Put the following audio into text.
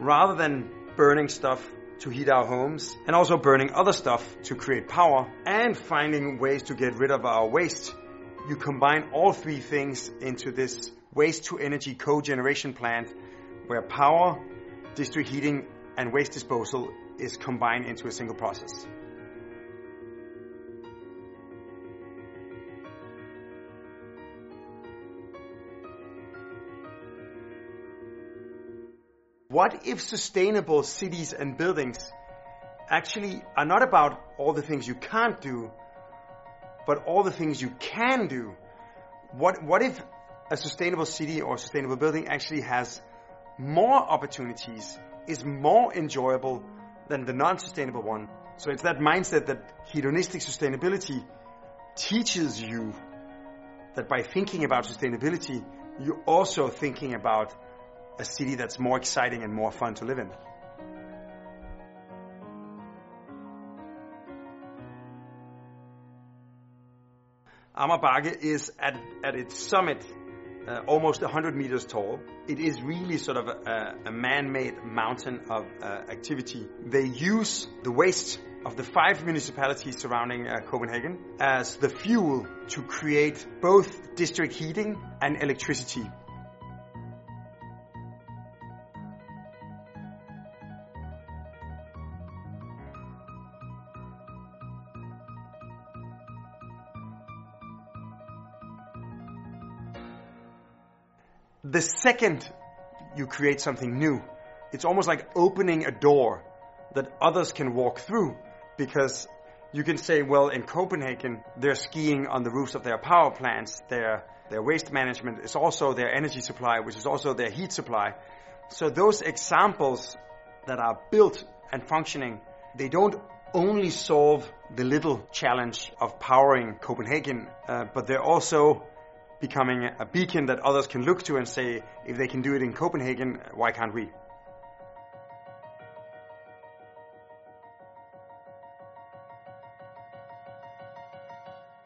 rather than burning stuff to heat our homes and also burning other stuff to create power and finding ways to get rid of our waste, you combine all three things into this waste to energy cogeneration plant where power, district heating, and waste disposal is combined into a single process. What if sustainable cities and buildings actually are not about all the things you can't do, but all the things you can do? What, what if a sustainable city or sustainable building actually has more opportunities, is more enjoyable than the non-sustainable one? So it's that mindset that hedonistic sustainability teaches you that by thinking about sustainability, you're also thinking about a city that's more exciting and more fun to live in. Amager is at, at its summit uh, almost 100 meters tall. It is really sort of a, a man-made mountain of uh, activity. They use the waste of the five municipalities surrounding uh, Copenhagen as the fuel to create both district heating and electricity. The second you create something new, it's almost like opening a door that others can walk through because you can say, well, in Copenhagen, they're skiing on the roofs of their power plants, their, their waste management is also their energy supply, which is also their heat supply. So those examples that are built and functioning, they don't only solve the little challenge of powering Copenhagen, uh, but they're also becoming a beacon that others can look to and say, if they can do it in Copenhagen, why can't we?